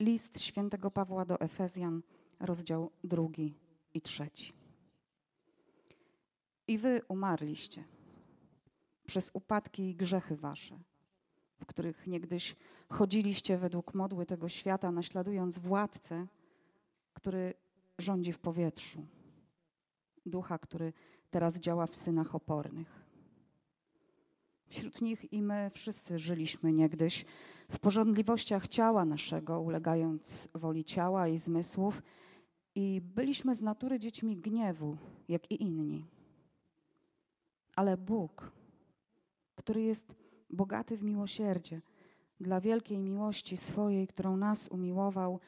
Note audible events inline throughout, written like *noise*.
List świętego Pawła do Efezjan, rozdział drugi i trzeci. I wy umarliście przez upadki i grzechy wasze, w których niegdyś chodziliście według modły tego świata, naśladując władcę, który rządzi w powietrzu, ducha, który teraz działa w synach opornych. Wśród nich i my wszyscy żyliśmy niegdyś w porządliwościach ciała naszego, ulegając woli ciała i zmysłów, i byliśmy z natury dziećmi gniewu, jak i inni. Ale Bóg, który jest bogaty w miłosierdzie, dla wielkiej miłości swojej, którą nas umiłował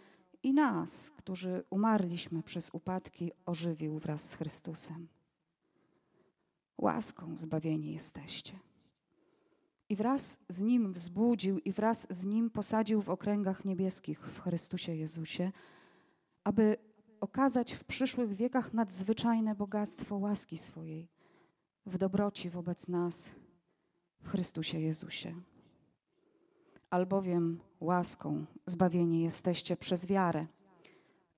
i nas, którzy umarliśmy przez upadki, ożywił wraz z Chrystusem. Łaską zbawieni jesteście i wraz z Nim wzbudził i wraz z Nim posadził w okręgach niebieskich w Chrystusie Jezusie, aby okazać w przyszłych wiekach nadzwyczajne bogactwo łaski swojej w dobroci wobec nas w Chrystusie Jezusie. Albowiem łaską zbawieni jesteście przez wiarę.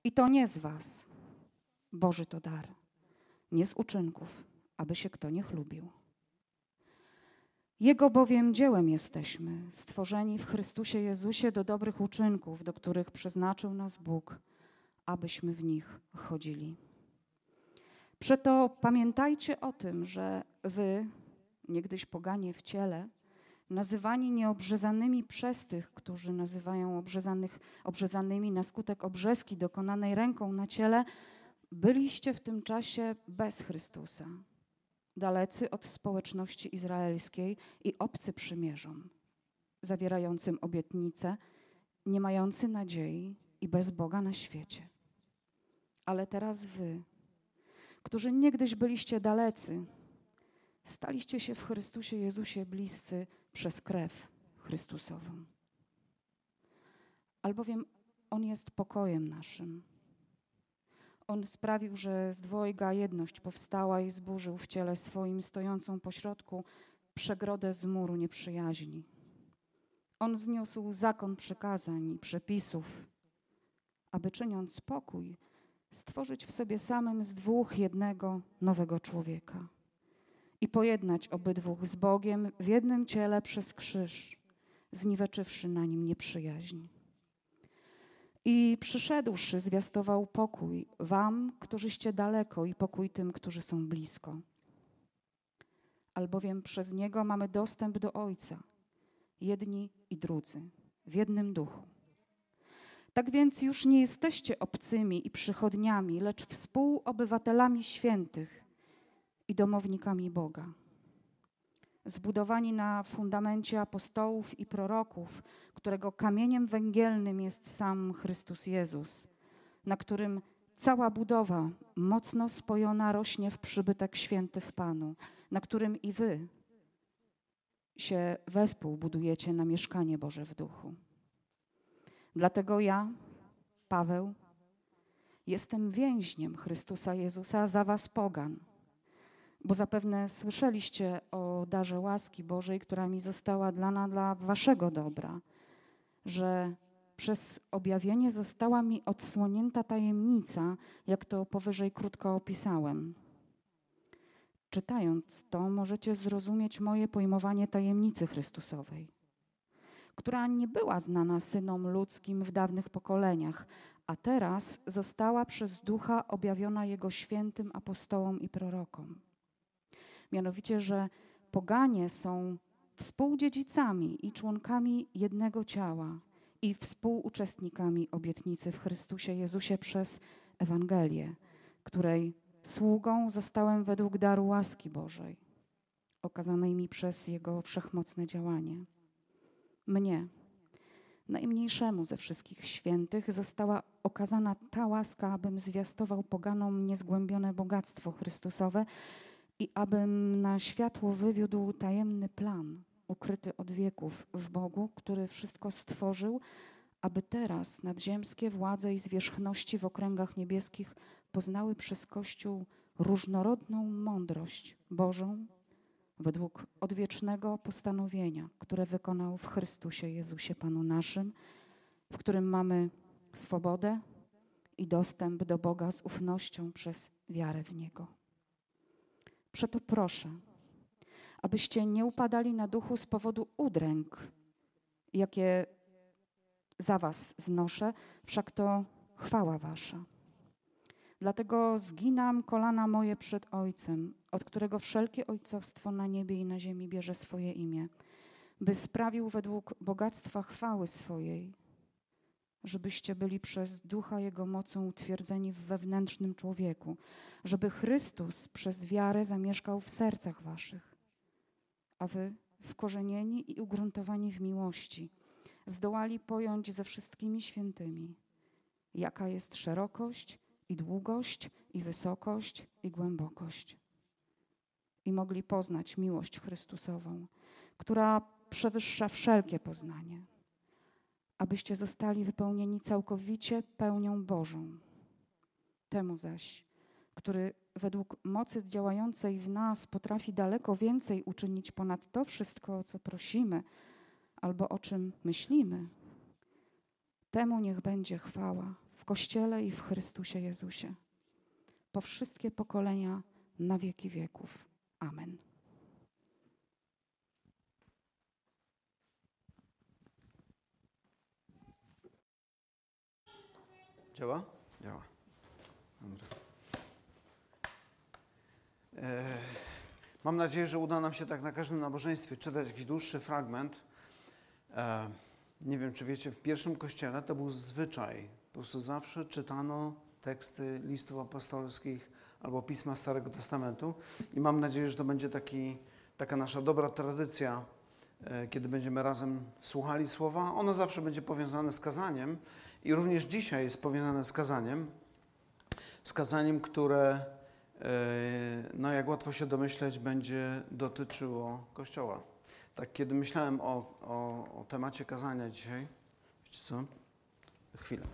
I to nie z was. Boży to dar, nie z uczynków, aby się kto nie chlubił. Jego bowiem dziełem jesteśmy, stworzeni w Chrystusie Jezusie do dobrych uczynków, do których przeznaczył nas Bóg, abyśmy w nich chodzili. Przeto pamiętajcie o tym, że wy, niegdyś poganie w ciele, nazywani nieobrzezanymi przez tych, którzy nazywają obrzezanych, obrzezanymi na skutek obrzeski dokonanej ręką na ciele, byliście w tym czasie bez Chrystusa dalecy od społeczności izraelskiej i obcy przymierzom, zawierającym obietnice, nie mający nadziei i bez Boga na świecie. Ale teraz wy, którzy niegdyś byliście dalecy, staliście się w Chrystusie Jezusie bliscy przez krew Chrystusową. Albowiem On jest pokojem naszym on sprawił, że z dwojga jedność powstała i zburzył w ciele swoim stojącą pośrodku przegrodę z muru nieprzyjaźni. On zniósł zakon przykazań i przepisów, aby czyniąc pokój, stworzyć w sobie samym z dwóch jednego nowego człowieka i pojednać obydwóch z Bogiem w jednym ciele przez krzyż, zniweczywszy na nim nieprzyjaźń. I przyszedłszy, zwiastował pokój wam, którzyście daleko, i pokój tym, którzy są blisko. Albowiem przez niego mamy dostęp do Ojca, jedni i drudzy, w jednym duchu. Tak więc już nie jesteście obcymi i przychodniami, lecz współobywatelami świętych i domownikami Boga zbudowani na fundamencie apostołów i proroków, którego kamieniem węgielnym jest sam Chrystus Jezus, na którym cała budowa mocno spojona rośnie w przybytek święty w Panu, na którym i wy się wespół budujecie na mieszkanie Boże w duchu. Dlatego ja, Paweł, jestem więźniem Chrystusa Jezusa za was pogan bo zapewne słyszeliście o darze łaski Bożej, która mi została dana dla waszego dobra, że przez objawienie została mi odsłonięta tajemnica, jak to powyżej krótko opisałem. Czytając to, możecie zrozumieć moje pojmowanie tajemnicy Chrystusowej, która nie była znana synom ludzkim w dawnych pokoleniach, a teraz została przez Ducha objawiona Jego świętym apostołom i prorokom mianowicie, że poganie są współdziedzicami i członkami jednego ciała i współuczestnikami obietnicy w Chrystusie Jezusie przez Ewangelię, której sługą zostałem według daru łaski Bożej, okazanej mi przez Jego wszechmocne działanie. Mnie, najmniejszemu ze wszystkich świętych, została okazana ta łaska, abym zwiastował poganom niezgłębione bogactwo Chrystusowe, i abym na światło wywiódł tajemny plan, ukryty od wieków w Bogu, który wszystko stworzył, aby teraz nadziemskie władze i zwierzchności w okręgach niebieskich poznały przez Kościół różnorodną mądrość Bożą według odwiecznego postanowienia, które wykonał w Chrystusie Jezusie Panu naszym, w którym mamy swobodę i dostęp do Boga z ufnością przez wiarę w Niego. Przeto proszę, abyście nie upadali na duchu z powodu udręk, jakie za was znoszę, wszak to chwała wasza. Dlatego zginam kolana moje przed Ojcem, od którego wszelkie ojcostwo na niebie i na ziemi bierze swoje imię, by sprawił według bogactwa chwały swojej, żebyście byli przez ducha Jego mocą utwierdzeni w wewnętrznym człowieku, żeby Chrystus przez wiarę zamieszkał w sercach waszych, a wy wkorzenieni i ugruntowani w miłości, zdołali pojąć ze wszystkimi świętymi, jaka jest szerokość i długość, i wysokość, i głębokość. I mogli poznać miłość Chrystusową, która przewyższa wszelkie poznanie, abyście zostali wypełnieni całkowicie pełnią Bożą. Temu zaś, który według mocy działającej w nas potrafi daleko więcej uczynić ponad to wszystko, o co prosimy albo o czym myślimy, temu niech będzie chwała w Kościele i w Chrystusie Jezusie. Po wszystkie pokolenia na wieki wieków. Amen. Działa? Działa. Dobrze. E, mam nadzieję, że uda nam się tak na każdym nabożeństwie czytać jakiś dłuższy fragment. E, nie wiem, czy wiecie, w pierwszym kościele to był zwyczaj. Po prostu zawsze czytano teksty listów apostolskich albo pisma Starego Testamentu i mam nadzieję, że to będzie taki, taka nasza dobra tradycja, kiedy będziemy razem słuchali słowa. Ono zawsze będzie powiązane z kazaniem i również dzisiaj jest powiązane z kazaniem. Z kazaniem, które, e, no jak łatwo się domyśleć, będzie dotyczyło Kościoła. Tak, kiedy myślałem o, o, o temacie kazania dzisiaj, wiecie co? Chwilę.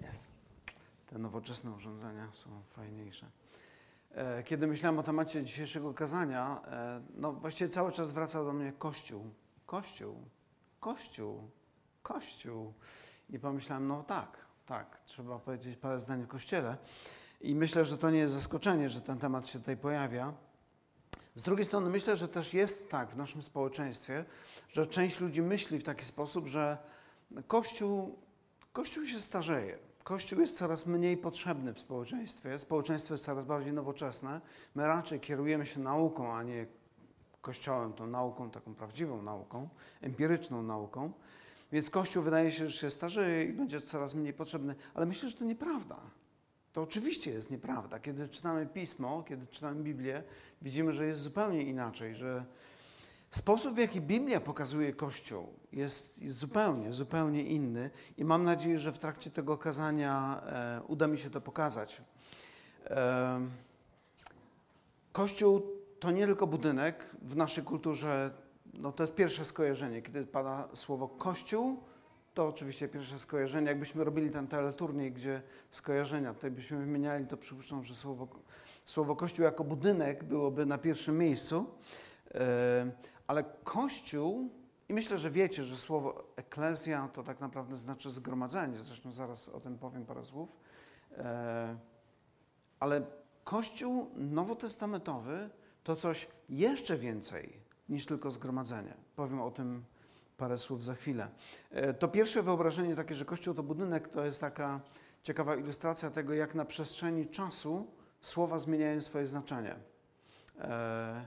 Jest. Te nowoczesne urządzenia są fajniejsze. E, kiedy myślałem o temacie dzisiejszego kazania, e, no właściwie cały czas wraca do mnie Kościół. Kościół, Kościół, Kościół. I pomyślałem, no tak, tak, trzeba powiedzieć parę zdań o Kościele. I myślę, że to nie jest zaskoczenie, że ten temat się tutaj pojawia. Z drugiej strony myślę, że też jest tak w naszym społeczeństwie, że część ludzi myśli w taki sposób, że Kościół, Kościół się starzeje. Kościół jest coraz mniej potrzebny w społeczeństwie. Społeczeństwo jest coraz bardziej nowoczesne. My raczej kierujemy się nauką, a nie Kościołem, tą nauką, taką prawdziwą nauką, empiryczną nauką. Więc Kościół wydaje się, że się starzeje i będzie coraz mniej potrzebny. Ale myślę, że to nieprawda. To oczywiście jest nieprawda. Kiedy czytamy Pismo, kiedy czytamy Biblię, widzimy, że jest zupełnie inaczej, że sposób, w jaki Biblia pokazuje Kościół, jest, jest zupełnie, zupełnie inny i mam nadzieję, że w trakcie tego kazania e, uda mi się to pokazać. E, Kościół to nie tylko budynek. W naszej kulturze no, to jest pierwsze skojarzenie. Kiedy pada słowo Kościół, to oczywiście pierwsze skojarzenie. Jakbyśmy robili ten teleturniej, gdzie skojarzenia, tutaj byśmy wymieniali, to przypuszczam, że słowo, słowo Kościół jako budynek byłoby na pierwszym miejscu. E, ale Kościół, i myślę, że wiecie, że słowo eklezja to tak naprawdę znaczy zgromadzenie, zresztą zaraz o tym powiem parę słów. E, ale Kościół nowotestamentowy to coś jeszcze więcej niż tylko zgromadzenie. Powiem o tym parę słów za chwilę. E, to pierwsze wyobrażenie takie, że Kościół to budynek, to jest taka ciekawa ilustracja tego, jak na przestrzeni czasu słowa zmieniają swoje znaczenie. E,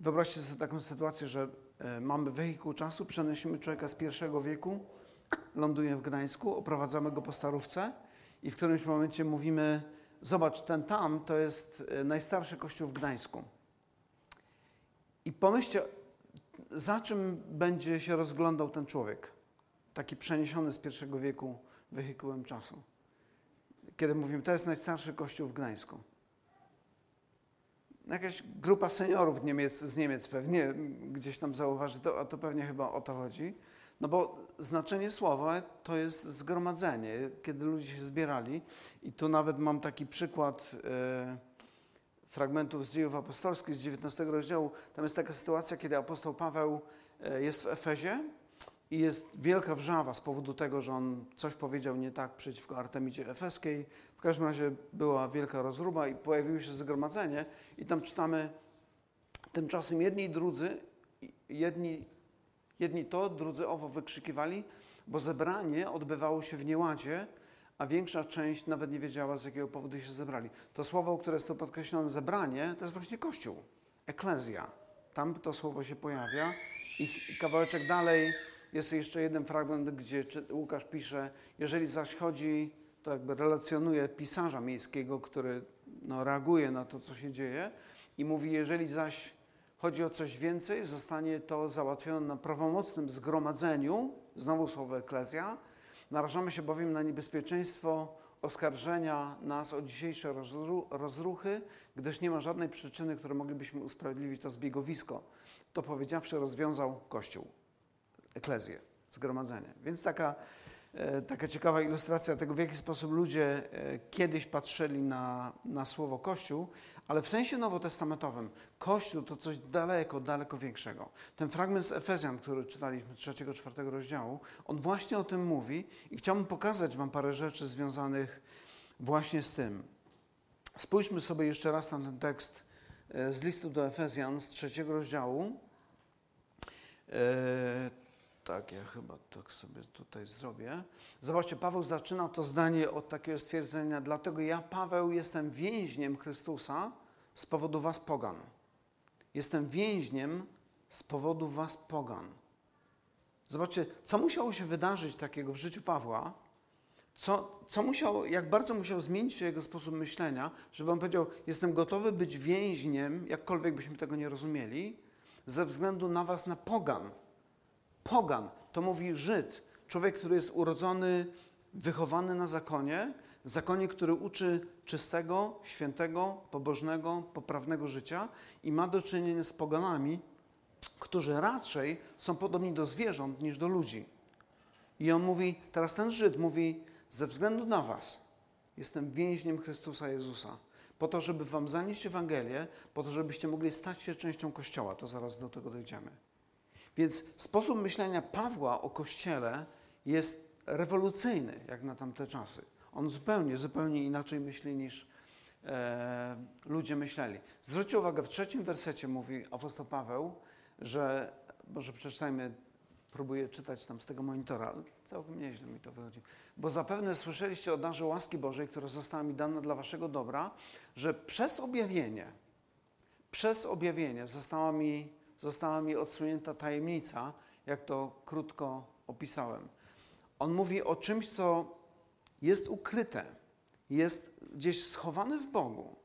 wyobraźcie sobie taką sytuację, że e, mamy wehikuł czasu, przenosimy człowieka z pierwszego wieku, ląduje w Gdańsku, oprowadzamy go po starówce i w którymś momencie mówimy, zobacz, ten tam to jest najstarszy kościół w Gdańsku. I pomyślcie, za czym będzie się rozglądał ten człowiek, taki przeniesiony z pierwszego wieku wehikułem czasu. Kiedy mówimy, to jest najstarszy kościół w Gdańsku. Jakaś grupa seniorów Niemiec, z Niemiec pewnie gdzieś tam zauważy, to, a to pewnie chyba o to chodzi. No bo znaczenie słowa to jest zgromadzenie, kiedy ludzie się zbierali. I tu nawet mam taki przykład. Yy, fragmentów z dziejów apostolskich z 19 rozdziału. Tam jest taka sytuacja, kiedy apostoł Paweł e, jest w Efezie i jest wielka wrzawa z powodu tego, że on coś powiedział nie tak przeciwko Artemidzie Efeskiej. W każdym razie była wielka rozruba i pojawiło się zgromadzenie i tam czytamy tymczasem jedni i drudzy, jedni, jedni to, drudzy owo wykrzykiwali, bo zebranie odbywało się w nieładzie, a większa część nawet nie wiedziała, z jakiego powodu się zebrali. To słowo, które jest tu podkreślone, zebranie, to jest właśnie Kościół, eklezja. Tam to słowo się pojawia i kawałeczek dalej jest jeszcze jeden fragment, gdzie Łukasz pisze, jeżeli zaś chodzi, to jakby relacjonuje pisarza miejskiego, który no, reaguje na to, co się dzieje i mówi, jeżeli zaś chodzi o coś więcej, zostanie to załatwione na prawomocnym zgromadzeniu, znowu słowo eklezja, narażamy się bowiem na niebezpieczeństwo oskarżenia nas o dzisiejsze rozruchy, gdyż nie ma żadnej przyczyny, które moglibyśmy usprawiedliwić to zbiegowisko. To powiedziawszy, rozwiązał Kościół eklezję, zgromadzenie. Więc taka, e, taka ciekawa ilustracja tego, w jaki sposób ludzie e, kiedyś patrzyli na, na słowo Kościół, ale w sensie nowotestamentowym Kościół to coś daleko, daleko większego. Ten fragment z Efezjan, który czytaliśmy trzeciego, czwartego rozdziału, on właśnie o tym mówi i chciałbym pokazać Wam parę rzeczy związanych właśnie z tym. Spójrzmy sobie jeszcze raz na ten tekst e, z listu do Efezjan z trzeciego rozdziału. Tak, ja chyba tak sobie tutaj zrobię. Zobaczcie, Paweł zaczyna to zdanie od takiego stwierdzenia, dlatego ja, Paweł, jestem więźniem Chrystusa z powodu was pogan. Jestem więźniem z powodu was pogan. Zobaczcie, co musiało się wydarzyć takiego w życiu Pawła, co, co musiał, jak bardzo musiał zmienić się jego sposób myślenia, żeby on powiedział, jestem gotowy być więźniem, jakkolwiek byśmy tego nie rozumieli, ze względu na was, na pogan Pogan to mówi Żyd, człowiek, który jest urodzony, wychowany na zakonie, zakonie, który uczy czystego, świętego, pobożnego, poprawnego życia i ma do czynienia z poganami, którzy raczej są podobni do zwierząt niż do ludzi. I on mówi, teraz ten Żyd mówi, ze względu na was jestem więźniem Chrystusa Jezusa. Po to, żeby wam zanieść Ewangelię, po to, żebyście mogli stać się częścią Kościoła. To zaraz do tego dojdziemy. Więc sposób myślenia Pawła o Kościele jest rewolucyjny, jak na tamte czasy. On zupełnie, zupełnie inaczej myśli niż e, ludzie myśleli. Zwróćcie uwagę, w trzecim wersecie mówi apostoł Paweł, że, może przeczytajmy, próbuję czytać tam z tego monitora, ale całkiem nieźle mi to wychodzi. Bo zapewne słyszeliście o darze łaski Bożej, która została mi dana dla waszego dobra, że przez objawienie, przez objawienie została mi została mi odsunięta tajemnica, jak to krótko opisałem. On mówi o czymś, co jest ukryte, jest gdzieś schowane w Bogu.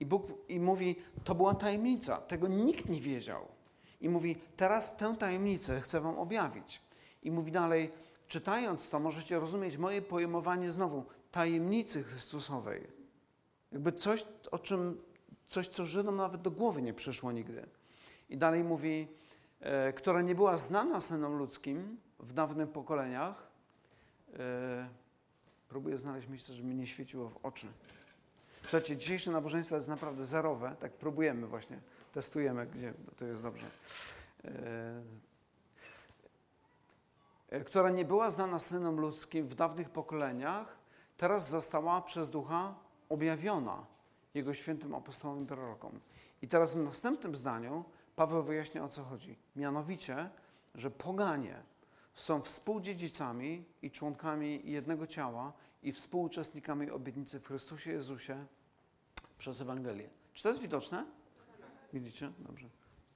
I Bóg i mówi, to była tajemnica, tego nikt nie wiedział. I mówi, teraz tę tajemnicę chcę wam objawić. I mówi dalej, czytając to, możecie rozumieć moje pojmowanie znowu tajemnicy Chrystusowej. Jakby coś, o czym, coś, co Żydom nawet do głowy nie przyszło nigdy. I dalej mówi, e, która nie była znana synom ludzkim w dawnych pokoleniach. E, próbuję znaleźć miejsce, żeby mi nie świeciło w oczy. Słuchajcie, dzisiejsze nabożeństwo jest naprawdę zerowe. Tak próbujemy właśnie, testujemy, gdzie to jest dobrze. E, która nie była znana synom ludzkim w dawnych pokoleniach, teraz została przez Ducha objawiona Jego świętym apostołom i prorokom. I teraz w następnym zdaniu Paweł wyjaśnia o co chodzi. Mianowicie, że poganie są współdziedzicami i członkami jednego ciała i współuczestnikami obietnicy w Chrystusie Jezusie przez Ewangelię. Czy to jest widoczne? Widzicie? Dobrze.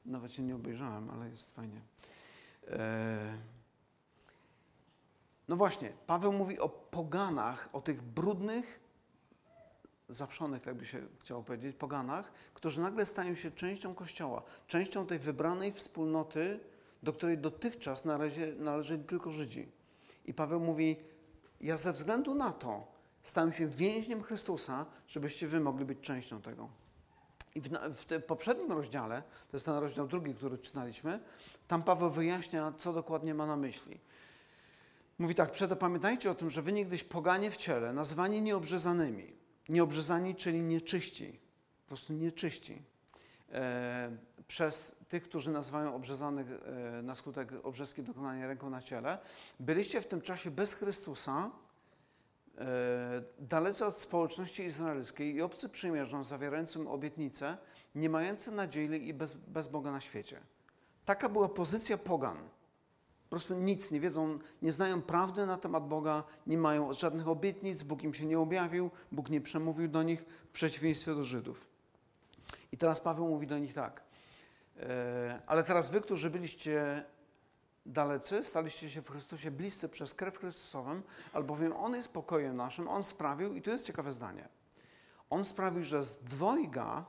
Nawet się nie obejrzałem, ale jest fajnie. Eee... No właśnie, Paweł mówi o poganach, o tych brudnych, zawszonych, jakby się chciało powiedzieć, poganach, którzy nagle stają się częścią Kościoła, częścią tej wybranej wspólnoty, do której dotychczas należy, należeli tylko Żydzi. I Paweł mówi, ja ze względu na to stałem się więźniem Chrystusa, żebyście wy mogli być częścią tego. I w, w poprzednim rozdziale, to jest ten rozdział drugi, który czytaliśmy, tam Paweł wyjaśnia, co dokładnie ma na myśli. Mówi tak, przeto pamiętajcie o tym, że wy niegdyś poganie w ciele, nazwani nieobrzezanymi, Nieobrzezani, czyli nieczyści. prostu nieczyści. E, przez tych, którzy nazywają obrzezanych e, na skutek obrzeski dokonania ręką na ciele, byliście w tym czasie bez Chrystusa, e, dalece od społeczności izraelskiej i obcy przymierzom zawierającym obietnice, nie mający nadziei i bez, bez Boga na świecie. Taka była pozycja pogan. Prostu nic nie wiedzą, nie znają prawdy na temat Boga, nie mają żadnych obietnic, Bóg im się nie objawił, Bóg nie przemówił do nich w przeciwieństwie do Żydów. I teraz Paweł mówi do nich tak. E, ale teraz wy, którzy byliście dalecy, staliście się w Chrystusie bliscy przez krew Chrystusową, albowiem On jest pokojem naszym, On sprawił, i tu jest ciekawe zdanie, On sprawił, że z dwojga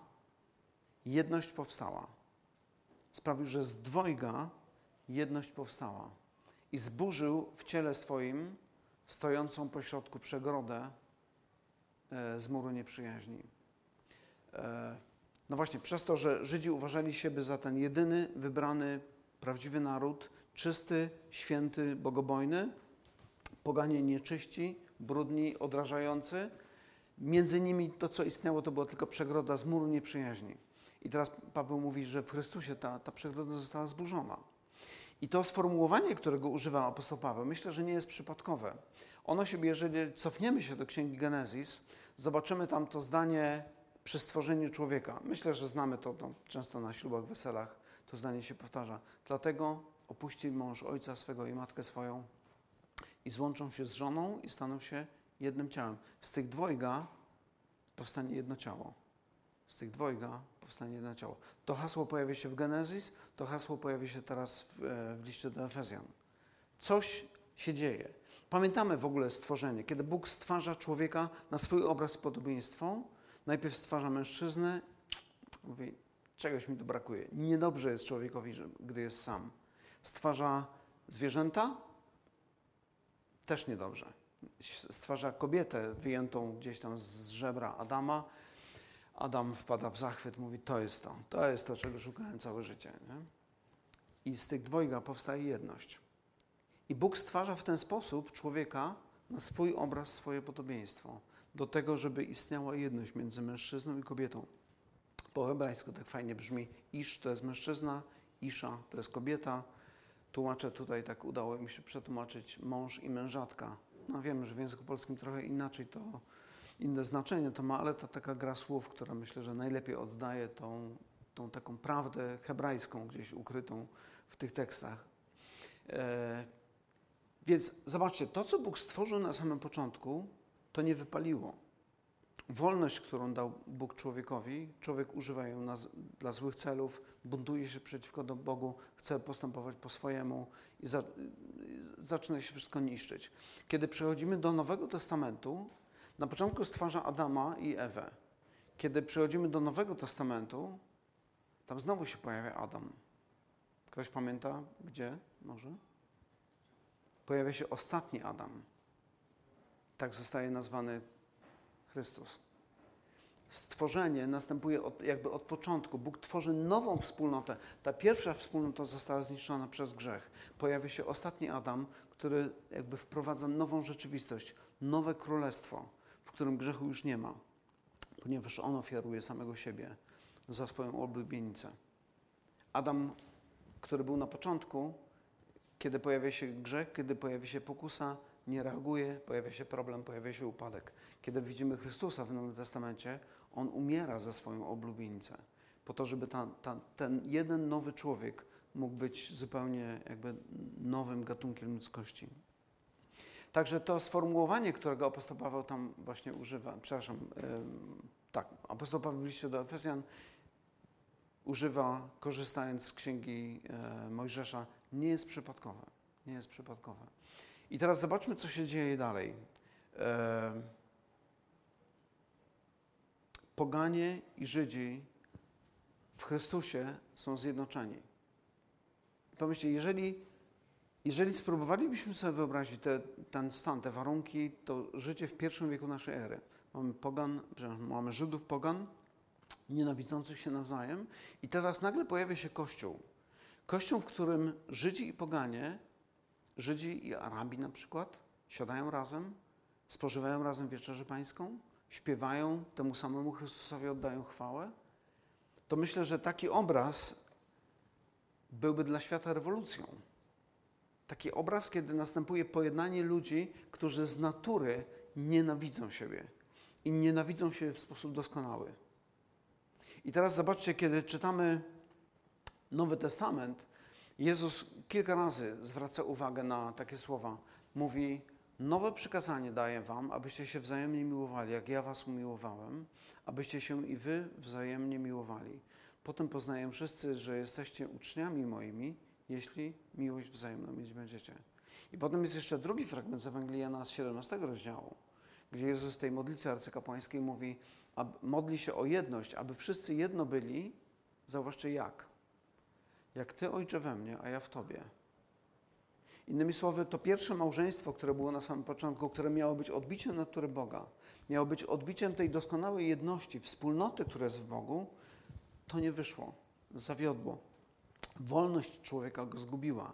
jedność powstała. Sprawił, że z dwojga jedność powstała. I zburzył w ciele swoim stojącą pośrodku przegrodę e, z muru nieprzyjaźni. E, no właśnie, przez to, że Żydzi uważali siebie za ten jedyny, wybrany, prawdziwy naród, czysty, święty, bogobojny, poganie nieczyści, brudni, odrażający, między nimi to, co istniało, to była tylko przegroda z muru nieprzyjaźni. I teraz Paweł mówi, że w Chrystusie ta, ta przegroda została zburzona. I to sformułowanie, którego używa apostoł Paweł, myślę, że nie jest przypadkowe. Ono się, jeżeli cofniemy się do Księgi Genezis, zobaczymy tam to zdanie przy stworzeniu człowieka. Myślę, że znamy to, to często na ślubach, weselach to zdanie się powtarza. Dlatego opuści mąż ojca swego i matkę swoją i złączą się z żoną i staną się jednym ciałem. Z tych dwojga powstanie jedno ciało. Z tych dwojga powstanie jedno ciało. To hasło pojawia się w Genezis, to hasło pojawia się teraz w, e, w liście do Efezjan. Coś się dzieje. Pamiętamy w ogóle stworzenie. Kiedy Bóg stwarza człowieka na swój obraz i podobieństwo, najpierw stwarza mężczyznę, mówi, czegoś mi tu brakuje. Niedobrze jest człowiekowi, gdy jest sam. Stwarza zwierzęta, też niedobrze. Stwarza kobietę wyjętą gdzieś tam z żebra Adama. Adam wpada w zachwyt, mówi, to jest to, to jest to, czego szukałem całe życie. Nie? I z tych dwojga powstaje jedność. I Bóg stwarza w ten sposób człowieka na swój obraz, swoje podobieństwo do tego, żeby istniała jedność między mężczyzną i kobietą. Po hebrajsku tak fajnie brzmi isz to jest mężczyzna, isza to jest kobieta. Tłumaczę tutaj, tak udało mi się przetłumaczyć mąż i mężatka. No wiem, że w języku polskim trochę inaczej to, inne znaczenie to ma, ale to taka gra słów, która myślę, że najlepiej oddaje tą, tą taką prawdę hebrajską gdzieś ukrytą w tych tekstach. E, więc zobaczcie, to co Bóg stworzył na samym początku, to nie wypaliło. Wolność, którą dał Bóg człowiekowi, człowiek używa ją na, dla złych celów, buntuje się przeciwko Bogu, chce postępować po swojemu i za, zaczyna się wszystko niszczyć. Kiedy przechodzimy do Nowego Testamentu, na początku stwarza Adama i Ewę. Kiedy przechodzimy do Nowego Testamentu, tam znowu się pojawia Adam. Ktoś pamięta gdzie? Może? Pojawia się ostatni Adam tak zostaje nazwany Chrystus. Stworzenie następuje od, jakby od początku. Bóg tworzy nową wspólnotę. Ta pierwsza wspólnota została zniszczona przez grzech. Pojawia się ostatni Adam, który jakby wprowadza nową rzeczywistość, nowe królestwo, w którym grzechu już nie ma, ponieważ on ofiaruje samego siebie za swoją olubienicę. Adam, który był na początku, kiedy pojawia się grzech, kiedy pojawia się pokusa, nie reaguje, pojawia się problem, pojawia się upadek. Kiedy widzimy Chrystusa w Nowym Testamencie, On umiera za swoją oblubienicę, po to, żeby ta, ta, ten jeden nowy człowiek mógł być zupełnie jakby nowym gatunkiem ludzkości. Także to sformułowanie, którego apostoł Paweł tam właśnie używa, przepraszam, tak, apostoł Paweł w liście do Efezjan używa, korzystając z księgi yy, Mojżesza, nie jest przypadkowe. Nie jest przypadkowe. I teraz zobaczmy, co się dzieje dalej. Poganie i Żydzi w Chrystusie są zjednoczeni. Pomyślcie, jeżeli, jeżeli spróbowalibyśmy sobie wyobrazić te, ten stan, te warunki, to życie w pierwszym wieku naszej ery. Mamy pogan, mamy Żydów pogan, nienawidzących się nawzajem i teraz nagle pojawia się Kościół. Kościół, w którym Żydzi i poganie Żydzi i Arabi na przykład siadają razem, spożywają razem wieczerzę pańską, śpiewają temu samemu Chrystusowi, oddają chwałę. to myślę, że taki obraz byłby dla świata rewolucją. Taki obraz, kiedy następuje pojednanie ludzi, którzy z natury nienawidzą siebie i nienawidzą siebie w sposób doskonały. I teraz zobaczcie, kiedy czytamy Nowy Testament, Jezus kilka razy zwraca uwagę na takie słowa. Mówi: Nowe przykazanie daję Wam, abyście się wzajemnie miłowali, jak ja Was umiłowałem, abyście się i Wy wzajemnie miłowali. Potem poznają wszyscy, że jesteście uczniami moimi, jeśli miłość wzajemną mieć będziecie. I potem jest jeszcze drugi fragment z Ewangelii Jana z 17 rozdziału, gdzie Jezus w tej modlitwie arcykapłańskiej mówi, modli się o jedność, aby wszyscy jedno byli. Zauważcie jak. Jak Ty, Ojcze, we mnie, a ja w Tobie. Innymi słowy, to pierwsze małżeństwo, które było na samym początku, które miało być odbiciem natury Boga, miało być odbiciem tej doskonałej jedności, wspólnoty, która jest w Bogu, to nie wyszło, zawiodło. Wolność człowieka go zgubiła.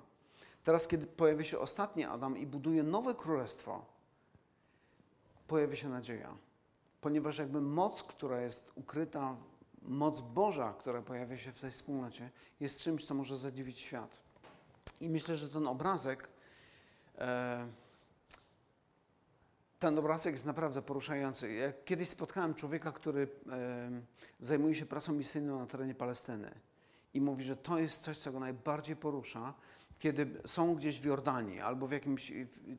Teraz, kiedy pojawia się ostatni Adam i buduje nowe królestwo, pojawia się nadzieja. Ponieważ jakby moc, która jest ukryta, moc Boża, która pojawia się w tej wspólnocie, jest czymś, co może zadziwić świat. I myślę, że ten obrazek, e, ten obrazek jest naprawdę poruszający. Ja kiedyś spotkałem człowieka, który e, zajmuje się pracą misyjną na terenie Palestyny i mówi, że to jest coś, co go najbardziej porusza, kiedy są gdzieś w Jordanii, albo w jakimś,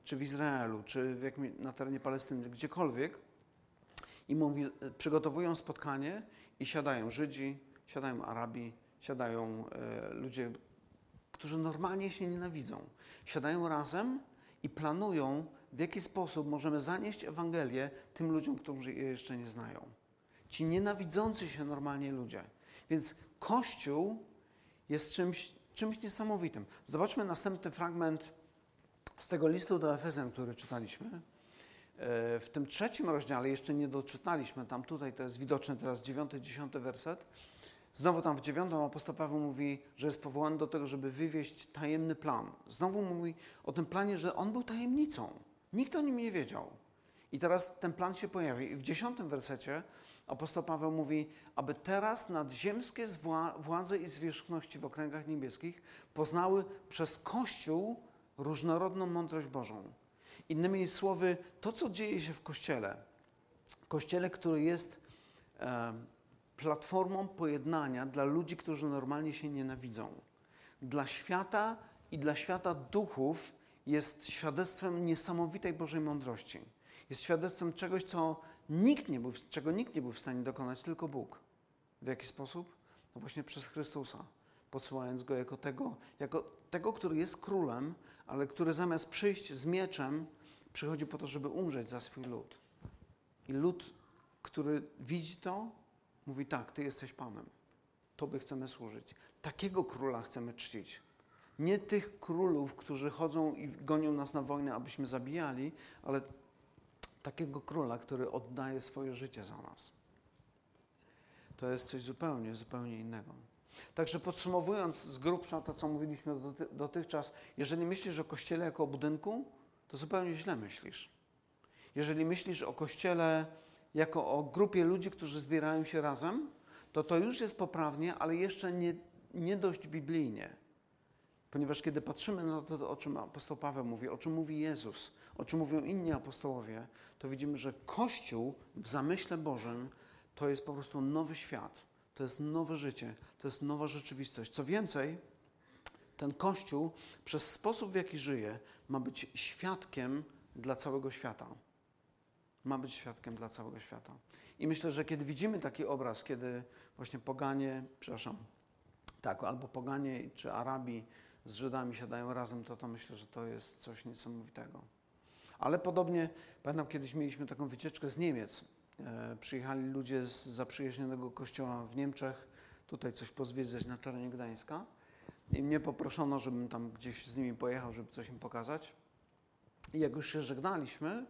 czy w Izraelu, czy w jakimś, na terenie Palestyny, gdziekolwiek, i mówi, przygotowują spotkanie i siadają Żydzi, siadają Arabi, siadają e, ludzie, którzy normalnie się nienawidzą. Siadają razem i planują, w jaki sposób możemy zanieść Ewangelię tym ludziom, którzy je jeszcze nie znają. Ci nienawidzący się normalnie ludzie. Więc Kościół jest czymś, czymś niesamowitym. Zobaczmy następny fragment z tego listu do Efezjan, który czytaliśmy. E, w tym trzecim rozdziale jeszcze nie doczytaliśmy, tam tutaj to jest widoczne teraz dziewiąty, dziesiąty werset. Znowu tam w dziewiątym apostoł Paweł mówi, że jest powołany do tego, żeby wywieźć tajemny plan. Znowu mówi o tym planie, że on był tajemnicą. Nikt o nim nie wiedział. I teraz ten plan się pojawia. I w dziesiątym wersecie apostoł Paweł mówi, aby teraz nadziemskie władze i zwierzchności w okręgach niebieskich poznały przez Kościół różnorodną mądrość Bożą. Innymi słowy, to co dzieje się w Kościele, Kościele, który jest e, platformą pojednania dla ludzi, którzy normalnie się nienawidzą. Dla świata i dla świata duchów jest świadectwem niesamowitej Bożej mądrości. Jest świadectwem czegoś, co nikt nie był, czego nikt nie był w stanie dokonać, tylko Bóg. W jaki sposób? No właśnie przez Chrystusa, posyłając Go jako tego, jako tego, który jest królem, ale który zamiast przyjść z mieczem, przychodzi po to, żeby umrzeć za swój lud. I lud, który widzi to, mówi tak, Ty jesteś Panem. Tobie chcemy służyć. Takiego króla chcemy czcić. Nie tych królów, którzy chodzą i gonią nas na wojnę, abyśmy zabijali, ale takiego króla, który oddaje swoje życie za nas. To jest coś zupełnie, zupełnie innego. Także podsumowując z grubsza to, co mówiliśmy dotychczas, jeżeli myślisz o Kościele jako o budynku, to zupełnie źle myślisz. Jeżeli myślisz o Kościele jako o grupie ludzi, którzy zbierają się razem, to to już jest poprawnie, ale jeszcze nie, nie dość biblijnie. Ponieważ kiedy patrzymy na to, o czym apostoł Paweł mówi, o czym mówi Jezus, o czym mówią inni apostołowie, to widzimy, że Kościół w zamyśle Bożym to jest po prostu nowy świat, to jest nowe życie, to jest nowa rzeczywistość. Co więcej, ten Kościół przez sposób, w jaki żyje, ma być świadkiem dla całego świata. Ma być świadkiem dla całego świata. I myślę, że kiedy widzimy taki obraz, kiedy właśnie poganie, przepraszam, tak, albo poganie czy Arabii z Żydami siadają razem, to to myślę, że to jest coś niesamowitego. Ale podobnie, pamiętam kiedyś mieliśmy taką wycieczkę z Niemiec. E, przyjechali ludzie z zaprzyjaźnionego kościoła w Niemczech, tutaj coś pozwiedzać na terenie Gdańska. I mnie poproszono, żebym tam gdzieś z nimi pojechał, żeby coś im pokazać. I jak już się żegnaliśmy,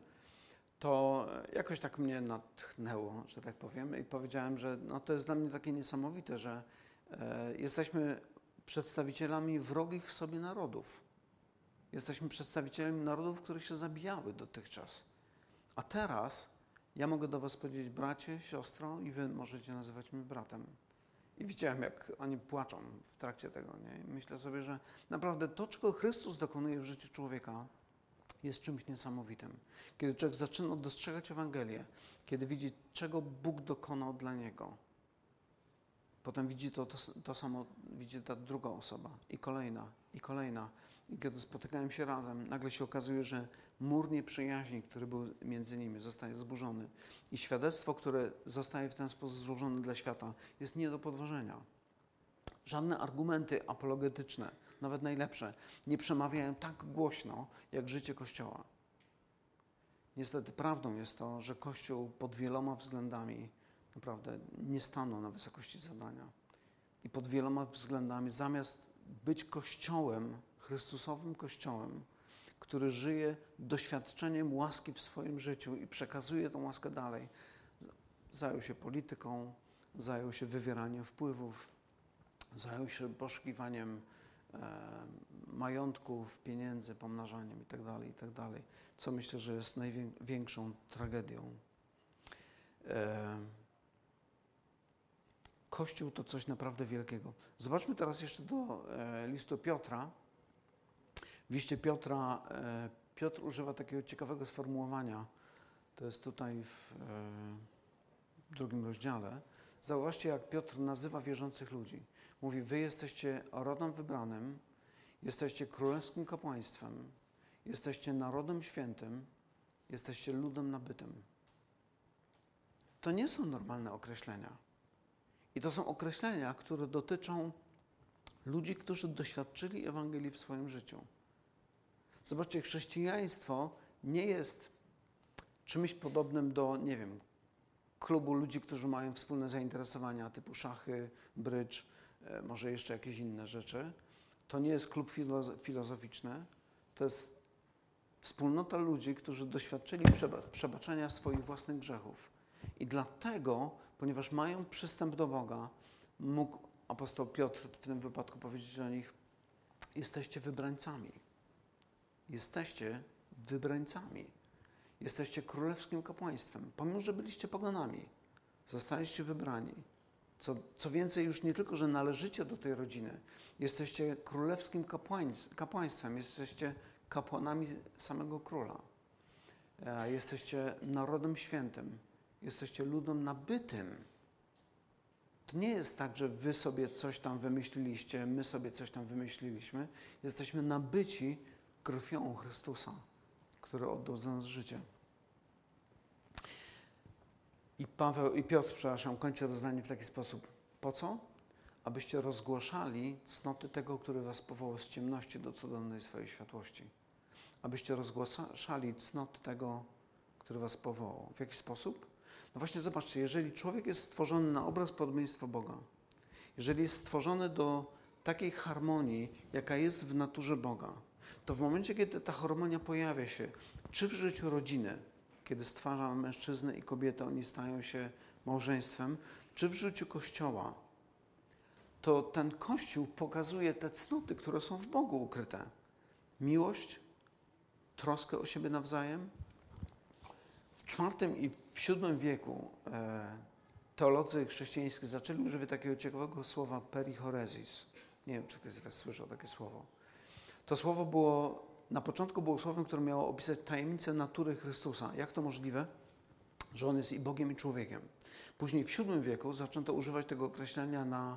to jakoś tak mnie natchnęło, że tak powiem, i powiedziałem, że no to jest dla mnie takie niesamowite, że e, jesteśmy przedstawicielami wrogich sobie narodów. Jesteśmy przedstawicielami narodów, które się zabijały dotychczas. A teraz ja mogę do Was powiedzieć, bracie, siostro, i Wy możecie nazywać mnie bratem. I widziałem, jak oni płaczą w trakcie tego. Nie? I myślę sobie, że naprawdę to, czego Chrystus dokonuje w życiu człowieka, jest czymś niesamowitym. Kiedy człowiek zaczyna dostrzegać Ewangelię, kiedy widzi, czego Bóg dokonał dla niego, potem widzi to, to, to samo, widzi ta druga osoba i kolejna, i kolejna. I kiedy spotykają się razem, nagle się okazuje, że mur nieprzyjaźni, który był między nimi, zostaje zburzony. I świadectwo, które zostaje w ten sposób złożone dla świata, jest nie do podważenia. Żadne argumenty apologetyczne, nawet najlepsze, nie przemawiają tak głośno jak życie Kościoła. Niestety prawdą jest to, że Kościół pod wieloma względami naprawdę nie stanął na wysokości zadania. I pod wieloma względami, zamiast być Kościołem, Chrystusowym Kościołem, który żyje doświadczeniem łaski w swoim życiu i przekazuje tą łaskę dalej, zajął się polityką, zajął się wywieraniem wpływów, zajął się poszukiwaniem e, majątków, pieniędzy, pomnażaniem itd., itd., co myślę, że jest największą tragedią. E, Kościół to coś naprawdę wielkiego. Zobaczmy teraz jeszcze do e, listu Piotra. W liście Piotra e, Piotr używa takiego ciekawego sformułowania. To jest tutaj w e, drugim rozdziale. Zauważcie, jak Piotr nazywa wierzących ludzi. Mówi: Wy jesteście rodem wybranym, jesteście królewskim kapłaństwem, jesteście narodem świętym, jesteście ludem nabytym. To nie są normalne określenia. I to są określenia, które dotyczą ludzi, którzy doświadczyli Ewangelii w swoim życiu. Zobaczcie, chrześcijaństwo nie jest czymś podobnym do, nie wiem, klubu ludzi, którzy mają wspólne zainteresowania typu szachy, brycz, e, może jeszcze jakieś inne rzeczy. To nie jest klub filozoficzny, to jest wspólnota ludzi, którzy doświadczyli przebaczenia swoich własnych grzechów. I dlatego, ponieważ mają przystęp do Boga, mógł apostoł Piotr w tym wypadku powiedzieć o nich: Jesteście wybrańcami. Jesteście wybrańcami. Jesteście królewskim kapłaństwem. Pomimo, że byliście poganami, zostaliście wybrani. Co, co więcej, już nie tylko, że należycie do tej rodziny, jesteście królewskim kapłaństwem, jesteście kapłanami samego króla. E, jesteście narodem świętym, jesteście ludem nabytym. To nie jest tak, że wy sobie coś tam wymyśliliście, my sobie coś tam wymyśliliśmy. Jesteśmy nabyci krwią Chrystusa, który oddał za nas życie. I Paweł i Piotr, przepraszam, kończy to zdanie w taki sposób. Po co? Abyście rozgłaszali cnoty tego, który was powołał z ciemności do cudownej swojej światłości. Abyście rozgłaszali cnoty tego, który was powołał. W jaki sposób? No właśnie zobaczcie, jeżeli człowiek jest stworzony na obraz podobieństwa Boga, jeżeli jest stworzony do takiej harmonii, jaka jest w naturze Boga, to w momencie, kiedy ta harmonia pojawia się, czy w życiu rodziny, kiedy stwarza mężczyznę i kobietę, oni stają się małżeństwem, czy w życiu Kościoła, to ten Kościół pokazuje te cnoty, które są w Bogu ukryte. Miłość, troskę o siebie nawzajem. IV i w VII wieku e, teolodzy chrześcijańscy zaczęli używać takiego ciekawego słowa perichoresis. Nie wiem, czy ktoś z Was słyszał takie słowo. To słowo było, na początku było słowem, które miało opisać tajemnicę natury Chrystusa. Jak to możliwe? Że On jest i Bogiem, i człowiekiem. Później w VII wieku zaczęto używać tego określenia na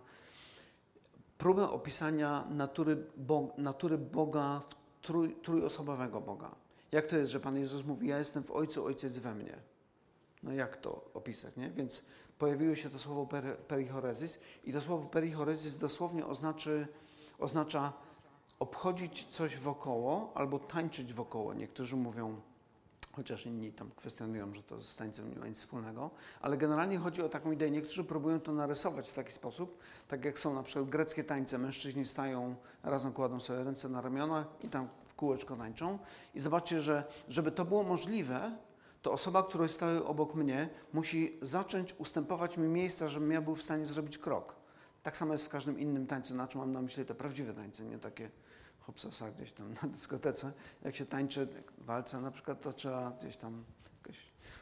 próbę opisania natury, Bo natury Boga, trój, trójosobowego Boga. Jak to jest, że Pan Jezus mówi, ja jestem w Ojcu, Ojciec we mnie? No jak to opisać, nie? Więc pojawiło się to słowo per, perichoresis i to słowo perichoresis dosłownie oznaczy, oznacza obchodzić coś wokoło albo tańczyć wokoło. Niektórzy mówią, chociaż inni tam kwestionują, że to z tańcem nie ma nic wspólnego, ale generalnie chodzi o taką ideę. Niektórzy próbują to narysować w taki sposób, tak jak są na przykład greckie tańce. Mężczyźni stają, razem kładą sobie ręce na ramionach i tam kółeczko tańczą. I zobaczcie, że żeby to było możliwe, to osoba, która stoi obok mnie, musi zacząć ustępować mi miejsca, żebym ja był w stanie zrobić krok. Tak samo jest w każdym innym tańcu, na czym mam na myśli te prawdziwe tańce, nie takie hopsasa gdzieś tam na dyskotece. Jak się tańczy walce na przykład, to trzeba gdzieś tam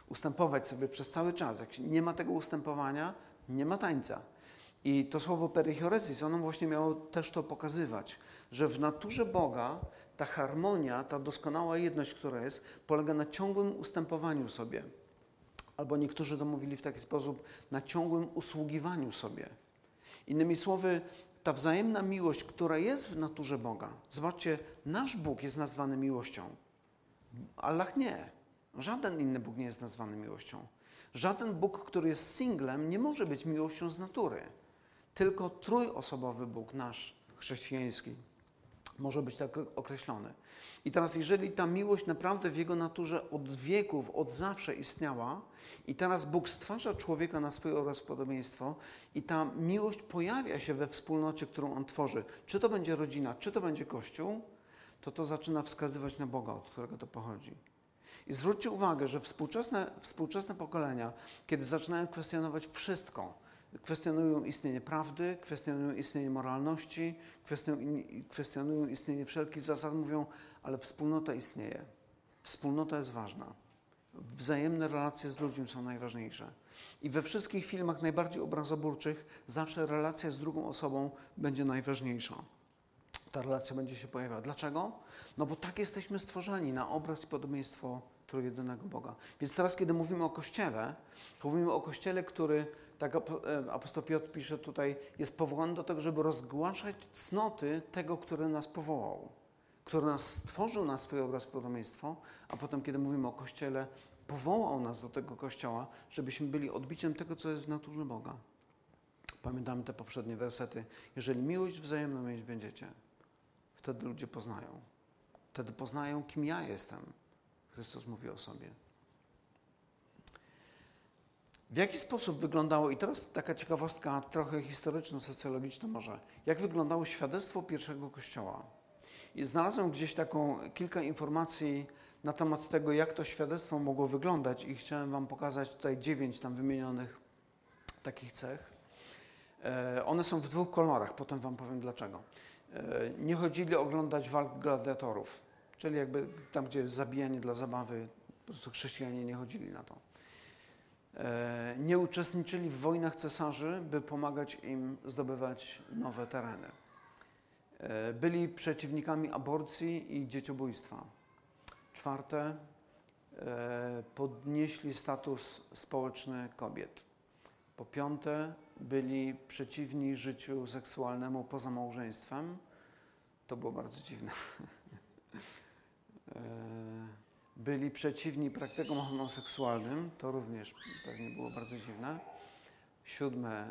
ustępować sobie przez cały czas. Jak nie ma tego ustępowania, nie ma tańca. I to słowo perichoresis, ono właśnie miało też to pokazywać, że w naturze Boga ta harmonia, ta doskonała jedność, która jest, polega na ciągłym ustępowaniu sobie. Albo niektórzy to mówili w taki sposób, na ciągłym usługiwaniu sobie. Innymi słowy, ta wzajemna miłość, która jest w naturze Boga. Zobaczcie, nasz Bóg jest nazwany miłością. Allah nie. Żaden inny Bóg nie jest nazwany miłością. Żaden Bóg, który jest singlem, nie może być miłością z natury. Tylko trójosobowy Bóg, nasz chrześcijański, może być tak określony. I teraz, jeżeli ta miłość naprawdę w jego naturze od wieków, od zawsze istniała, i teraz Bóg stwarza człowieka na swój obraz podobieństwo, i ta miłość pojawia się we wspólnocie, którą on tworzy, czy to będzie rodzina, czy to będzie kościół, to to zaczyna wskazywać na Boga, od którego to pochodzi. I zwróćcie uwagę, że współczesne, współczesne pokolenia, kiedy zaczynają kwestionować wszystko, kwestionują istnienie prawdy, kwestionują istnienie moralności, kwestionują istnienie wszelkich zasad, mówią, ale wspólnota istnieje. Wspólnota jest ważna. Wzajemne relacje z ludźmi są najważniejsze. I we wszystkich filmach najbardziej obrazoburczych zawsze relacja z drugą osobą będzie najważniejsza. Ta relacja będzie się pojawiała. Dlaczego? No bo tak jesteśmy stworzeni na obraz i podobieństwo trójjedynego Boga. Więc teraz, kiedy mówimy o Kościele, to mówimy o Kościele, który tak apostoł Piotr pisze tutaj, jest powołany do tego, żeby rozgłaszać cnoty tego, który nas powołał, który nas stworzył na swój obraz podobieństwo, a potem, kiedy mówimy o Kościele, powołał nas do tego Kościoła, żebyśmy byli odbiciem tego, co jest w naturze Boga. Pamiętamy te poprzednie wersety. Jeżeli miłość wzajemną mieć będziecie, wtedy ludzie poznają. Wtedy poznają, kim ja jestem. Chrystus mówi o sobie. W jaki sposób wyglądało, i teraz taka ciekawostka trochę historyczno-socjologiczna może, jak wyglądało świadectwo pierwszego kościoła? I znalazłem gdzieś taką kilka informacji na temat tego, jak to świadectwo mogło wyglądać i chciałem Wam pokazać tutaj dziewięć tam wymienionych takich cech. E, one są w dwóch kolorach, potem Wam powiem dlaczego. E, nie chodzili oglądać walk gladiatorów, czyli jakby tam, gdzie jest zabijanie dla zabawy, po prostu chrześcijanie nie chodzili na to. E, nie uczestniczyli w wojnach cesarzy, by pomagać im zdobywać nowe tereny. E, byli przeciwnikami aborcji i dzieciobójstwa. Czwarte, e, podnieśli status społeczny kobiet. Po piąte, byli przeciwni życiu seksualnemu poza małżeństwem. To było bardzo dziwne. *laughs* byli przeciwni praktykom homoseksualnym, to również pewnie było bardzo dziwne. Siódme,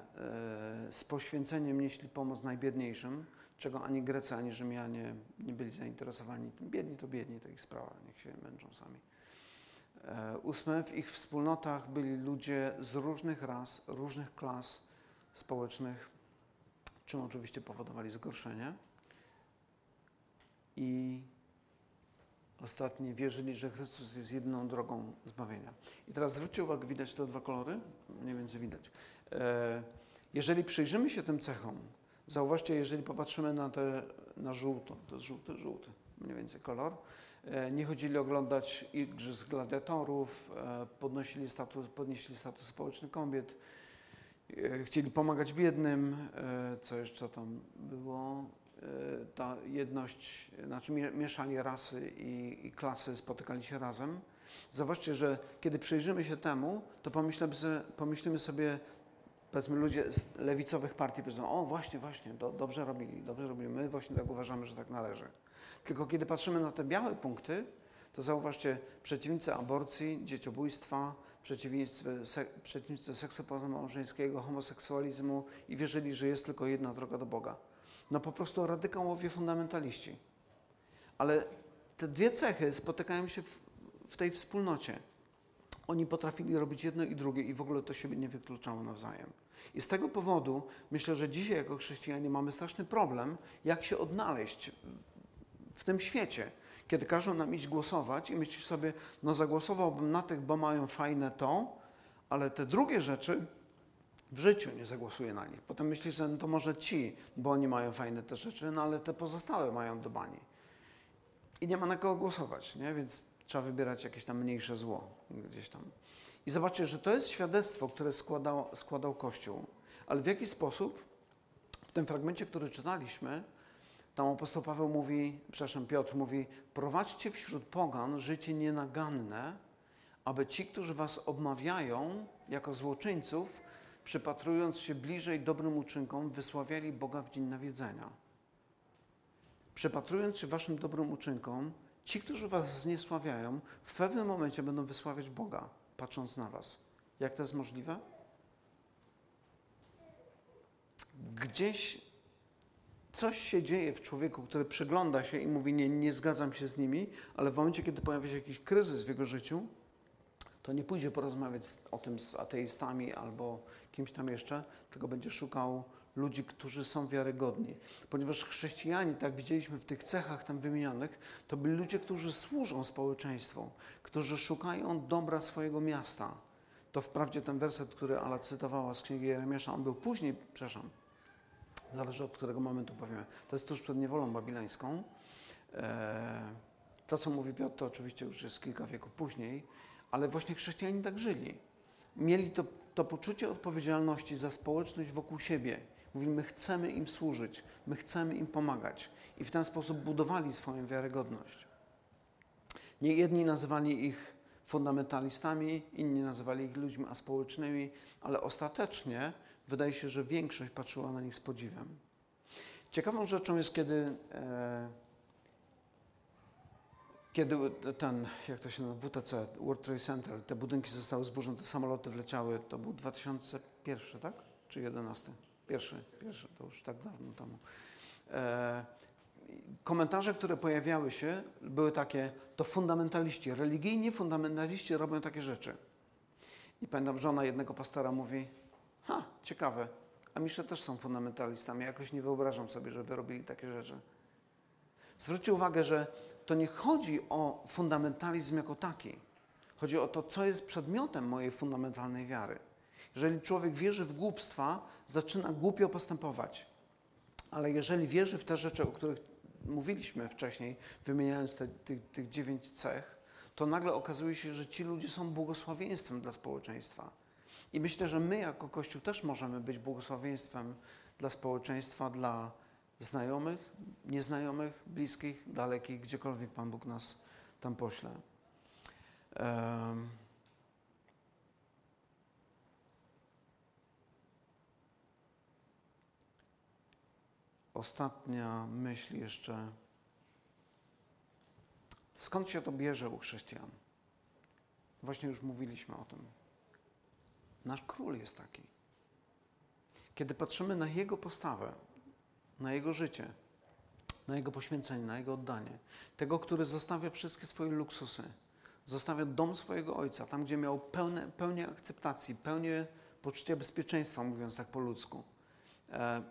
e, z poświęceniem nieśli pomoc najbiedniejszym, czego ani Grecy, ani Rzymianie nie byli zainteresowani. Biedni to biedni, to ich sprawa, niech się męczą sami. E, ósme, w ich wspólnotach byli ludzie z różnych ras, różnych klas społecznych, czym oczywiście powodowali zgorszenie. I ostatni wierzyli, że Chrystus jest jedyną drogą zbawienia. I teraz zwróćcie uwagę, widać te dwa kolory? Mniej więcej widać. E, jeżeli przyjrzymy się tym cechom, zauważcie, jeżeli popatrzymy na te, na żółto, to jest żółty, żółty, mniej więcej kolor, e, nie chodzili oglądać igrzysk gladiatorów, e, podnosili status, podnieśli status społeczny kobiet, chcieli pomagać biednym, co jeszcze tam było, ta jedność, znaczy mieszanie rasy i, i, klasy spotykali się razem. Zauważcie, że kiedy przyjrzymy się temu, to pomyślimy sobie, pomyślimy sobie powiedzmy ludzie z lewicowych partii powiedzą, o właśnie, właśnie, do, dobrze robili, dobrze robili, my właśnie tak uważamy, że tak należy. Tylko kiedy patrzymy na te białe punkty, to zauważcie, przeciwnicy aborcji, dzieciobójstwa, przeciwnicy, se, przeciwnicy seksu pozamałżeńskiego, homoseksualizmu i wierzyli, że jest tylko jedna droga do Boga no po prostu radykałowie fundamentaliści. Ale te dwie cechy spotykają się w, w tej wspólnocie. Oni potrafili robić jedno i drugie i w ogóle to siebie nie wykluczało nawzajem. I z tego powodu myślę, że dzisiaj jako chrześcijanie mamy straszny problem, jak się odnaleźć w tym świecie, kiedy każą nam iść głosować i myślisz sobie, no zagłosowałbym na tych, bo mają fajne to, ale te drugie rzeczy w życiu nie zagłosuje na nich. Potem myśli, że no to może ci, bo oni mają fajne te rzeczy, no ale te pozostałe mają do bani. I nie ma na kogo głosować, nie? więc trzeba wybierać jakieś tam mniejsze zło gdzieś tam. I zobaczcie, że to jest świadectwo, które składał, składał Kościół. ale w jaki sposób w tym fragmencie, który czytaliśmy, tam apostoł Paweł mówi, przepraszam, Piotr mówi, prowadźcie wśród pogan życie nienaganne, aby ci, którzy was obmawiają jako złoczyńców, przypatrując się bliżej dobrym uczynkom, wysławiali Boga w dzień nawiedzenia. Przypatrując się waszym dobrym uczynkom, ci, którzy was zniesławiają, w pewnym momencie będą wysławiać Boga, patrząc na was. Jak to jest możliwe? Gdzieś coś się dzieje w człowieku, który przygląda się i mówi: Nie, nie zgadzam się z nimi, ale w momencie, kiedy pojawia się jakiś kryzys w jego życiu, to nie pójdzie porozmawiać o tym z ateistami albo kimś tam jeszcze, tylko będzie szukał ludzi, którzy są wiarygodni. Ponieważ chrześcijanie, tak widzieliśmy w tych cechach tam wymienionych, to byli ludzie, którzy służą społeczeństwu, którzy szukają dobra swojego miasta. To wprawdzie ten werset, który Ala cytowała z Księgi Jeremiasza, on był później, przepraszam, zależy od którego momentu powiemy. To jest tuż przed niewolą babilońską. E, to, co mówi Piotr, to oczywiście już jest kilka wieków później, ale właśnie chrześcijanie tak żyli. Mieli to, to poczucie odpowiedzialności za społeczność wokół siebie. Mówili, my chcemy im służyć, my chcemy im pomagać. I w ten sposób budowali swoją wiarygodność. Nie jedni nazywali ich fundamentalistami, inni nazywali ich ludźmi aspołecznymi, ale ostatecznie wydaje się, że większość patrzyła na nich z podziwem. Ciekawą rzeczą jest, kiedy, e, kiedy ten, jak to się nazywa, WTC, World Trade Center, te budynki zostały zburzone, te samoloty wleciały, to był 2001, tak? Czy 11? Pierwszy, pierwszy, to już tak dawno temu. E, komentarze, które pojawiały się, były takie, to fundamentaliści, religijni fundamentaliści robią takie rzeczy. I pamiętam, żona jednego pastora mówi, Ha, ciekawe. Amisze też są fundamentalistami. Jakoś nie wyobrażam sobie, żeby robili takie rzeczy. Zwróćcie uwagę, że to nie chodzi o fundamentalizm jako taki. Chodzi o to, co jest przedmiotem mojej fundamentalnej wiary. Jeżeli człowiek wierzy w głupstwa, zaczyna głupio postępować. Ale jeżeli wierzy w te rzeczy, o których mówiliśmy wcześniej, wymieniając te, tych, tych dziewięć cech, to nagle okazuje się, że ci ludzie są błogosławieństwem dla społeczeństwa. I myślę, że my jako Kościół też możemy być błogosławieństwem dla społeczeństwa, dla znajomych, nieznajomych, bliskich, dalekich, gdziekolwiek Pan Bóg nas tam pośle. Um. Ostatnia myśl jeszcze. Skąd się to bierze u chrześcijan? Właśnie już mówiliśmy o tym. Nasz król jest taki. Kiedy patrzymy na jego postawę, na jego życie, na jego poświęcenie, na jego oddanie, tego, który zostawia wszystkie swoje luksusy, zostawia dom swojego ojca, tam gdzie miał pełne, pełnię akceptacji, pełnię poczucia bezpieczeństwa, mówiąc tak po ludzku, e,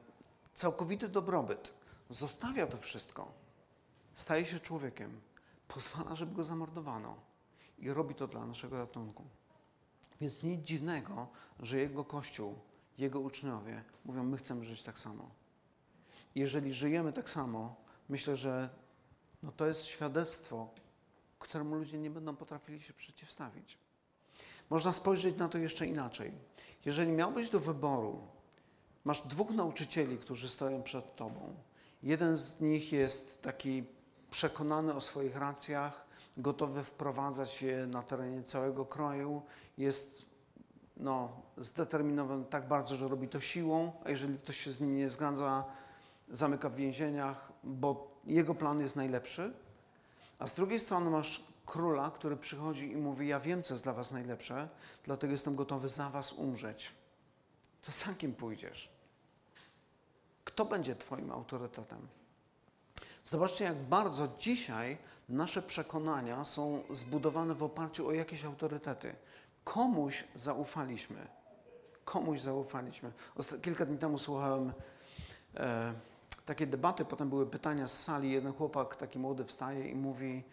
całkowity dobrobyt, zostawia to wszystko, staje się człowiekiem, pozwala, żeby go zamordowano. I robi to dla naszego ratunku. Więc nic dziwnego, że Jego Kościół, Jego uczniowie mówią, my chcemy żyć tak samo. Jeżeli żyjemy tak samo, myślę, że no to jest świadectwo, któremu ludzie nie będą potrafili się przeciwstawić. Można spojrzeć na to jeszcze inaczej. Jeżeli miałbyś do wyboru, masz dwóch nauczycieli, którzy stoją przed tobą. Jeden z nich jest taki przekonany o swoich racjach, gotowy wprowadzać je na terenie całego kraju, jest no, zdeterminowany tak bardzo, że robi to siłą, a jeżeli ktoś się z nim nie zgadza, zamyka w więzieniach, bo jego plan jest najlepszy. A z drugiej strony masz króla, który przychodzi i mówi: Ja wiem, co jest dla was najlepsze, dlatego jestem gotowy za was umrzeć. To za kim pójdziesz? Kto będzie Twoim autorytetem? Zobaczcie, jak bardzo dzisiaj nasze przekonania są zbudowane w oparciu o jakieś autorytety. Komuś zaufaliśmy. Komuś zaufaliśmy. Kilka dni temu słuchałem e, takiej debaty, potem były pytania z sali. Jeden chłopak, taki młody, wstaje i mówi,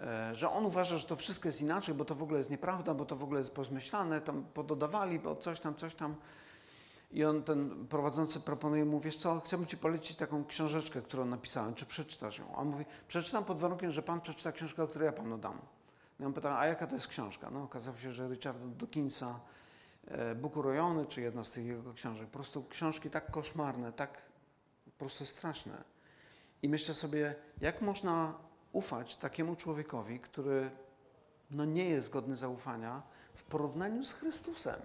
e, że on uważa, że to wszystko jest inaczej, bo to w ogóle jest nieprawda, bo to w ogóle jest pozmyślane, tam pododawali, bo coś tam, coś tam. I on, ten prowadzący proponuje mu, wiesz co, chciałbym ci polecić taką książeczkę, którą napisałem, czy przeczytasz ją? A on mówi, przeczytam pod warunkiem, że pan przeczyta książkę, o której ja panu dam. I on pyta, a jaka to jest książka? No okazało się, że Richarda Dawkinsa e, Bóg urojony, czy jedna z tych jego książek. Po prostu książki tak koszmarne, tak prostu straszne. I myślę sobie, jak można ufać takiemu człowiekowi, który no, nie jest godny zaufania w porównaniu z Chrystusem.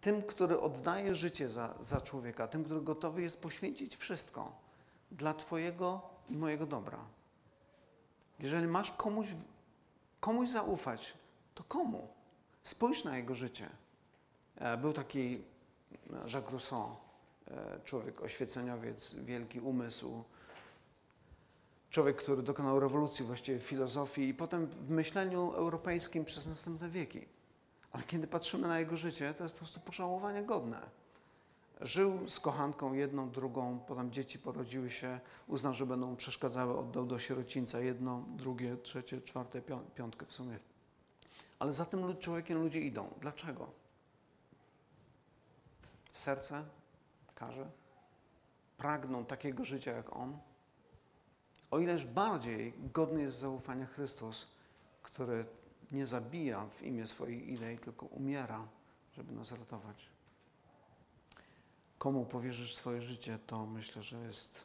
Tym, który oddaje życie za, za człowieka, tym, który gotowy jest poświęcić wszystko dla Twojego i mojego dobra. Jeżeli masz komuś, komuś zaufać, to komu? Spójrz na jego życie. E, był taki e, Jacques Rousseau, człowiek oświeceniowiec, wielki umysł, człowiek, który dokonał rewolucji właściwie w filozofii i potem w myśleniu europejskim przez następne wieki. Ale kiedy patrzymy na jego życie, to jest po prostu pożałowania godne. Żył z kochanką jedną, drugą, potem dzieci porodziły się, uznał, że będą mu przeszkadzały, oddał do sierocińca jedno, drugie, trzecie, czwarte, piątkę w sumie. Ale za tym człowiekiem ludzie idą. Dlaczego? Serce Pragną takiego życia jak on. O ileż bardziej godny jest zaufania Chrystus, który nie zabija w imię swojej idei, tylko umiera, żeby nas ratować. Komu powierzysz swoje życie, to myślę, że jest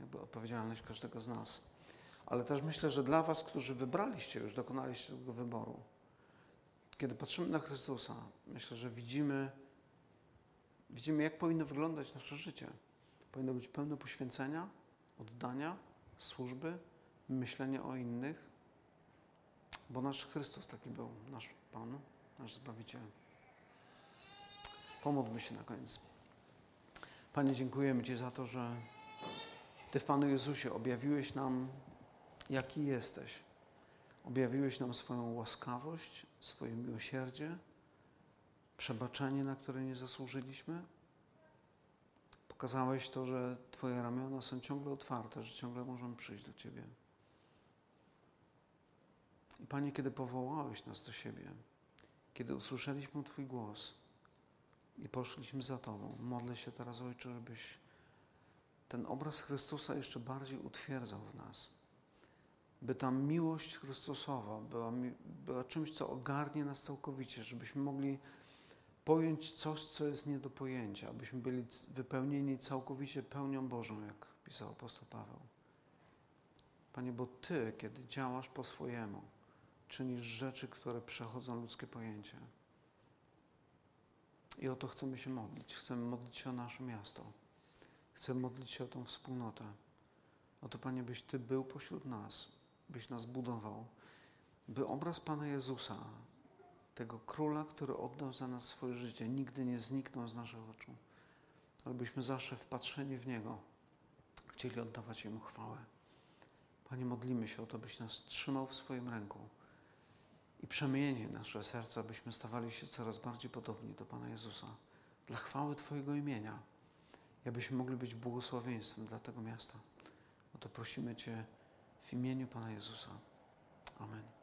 jakby odpowiedzialność każdego z nas. Ale też myślę, że dla Was, którzy wybraliście, już dokonaliście tego wyboru, kiedy patrzymy na Chrystusa, myślę, że widzimy, widzimy, jak powinno wyglądać nasze życie. Powinno być pełne poświęcenia, oddania, służby, myślenia o innych, bo nasz Chrystus taki był, nasz Pan, nasz Zbawiciel. Pomódlmy się na koniec. Panie, dziękujemy Ci za to, że Ty w Panu Jezusie objawiłeś nam, jaki jesteś. Objawiłeś nam swoją łaskawość, swoje miłosierdzie, przebaczenie, na które nie zasłużyliśmy. Pokazałeś to, że Twoje ramiona są ciągle otwarte, że ciągle możemy przyjść do Ciebie. I Panie, kiedy powołałeś nas do siebie, kiedy usłyszeliśmy Twój głos i poszliśmy za Tobą, modlę się teraz, Ojcze, żebyś ten obraz Chrystusa jeszcze bardziej utwierdzał w nas. By ta miłość Chrystusowa była, była czymś, co ogarnie nas całkowicie, żebyśmy mogli pojąć coś, co jest nie do pojęcia, abyśmy byli wypełnieni całkowicie pełnią Bożą, jak pisał apostoł Paweł. Panie, bo Ty, kiedy działasz po swojemu, czynisz rzeczy, które przechodzą ludzkie pojęcie. I o to chcemy się modlić. Chcemy modlić się o nasze miasto. Chcemy modlić się o tą wspólnotę. O to, Panie, byś Ty był pośród nas, byś nas budował, by obraz Pana Jezusa, tego króla, który oddał za nas swoje życie, nigdy nie zniknął z naszych oczu, ale byśmy zawsze wpatrzeni w Niego chcieli oddawać Jemu chwałę. Panie, modlimy się o to, byś nas trzymał w swoim ręku i przemienił nasze serca, byśmy stawali się coraz bardziej podobni do Pana Jezusa. Dla chwały Twojego imienia, abyśmy mogli być błogosławieństwem dla tego miasta. O to prosimy Cię w imieniu Pana Jezusa. Amen.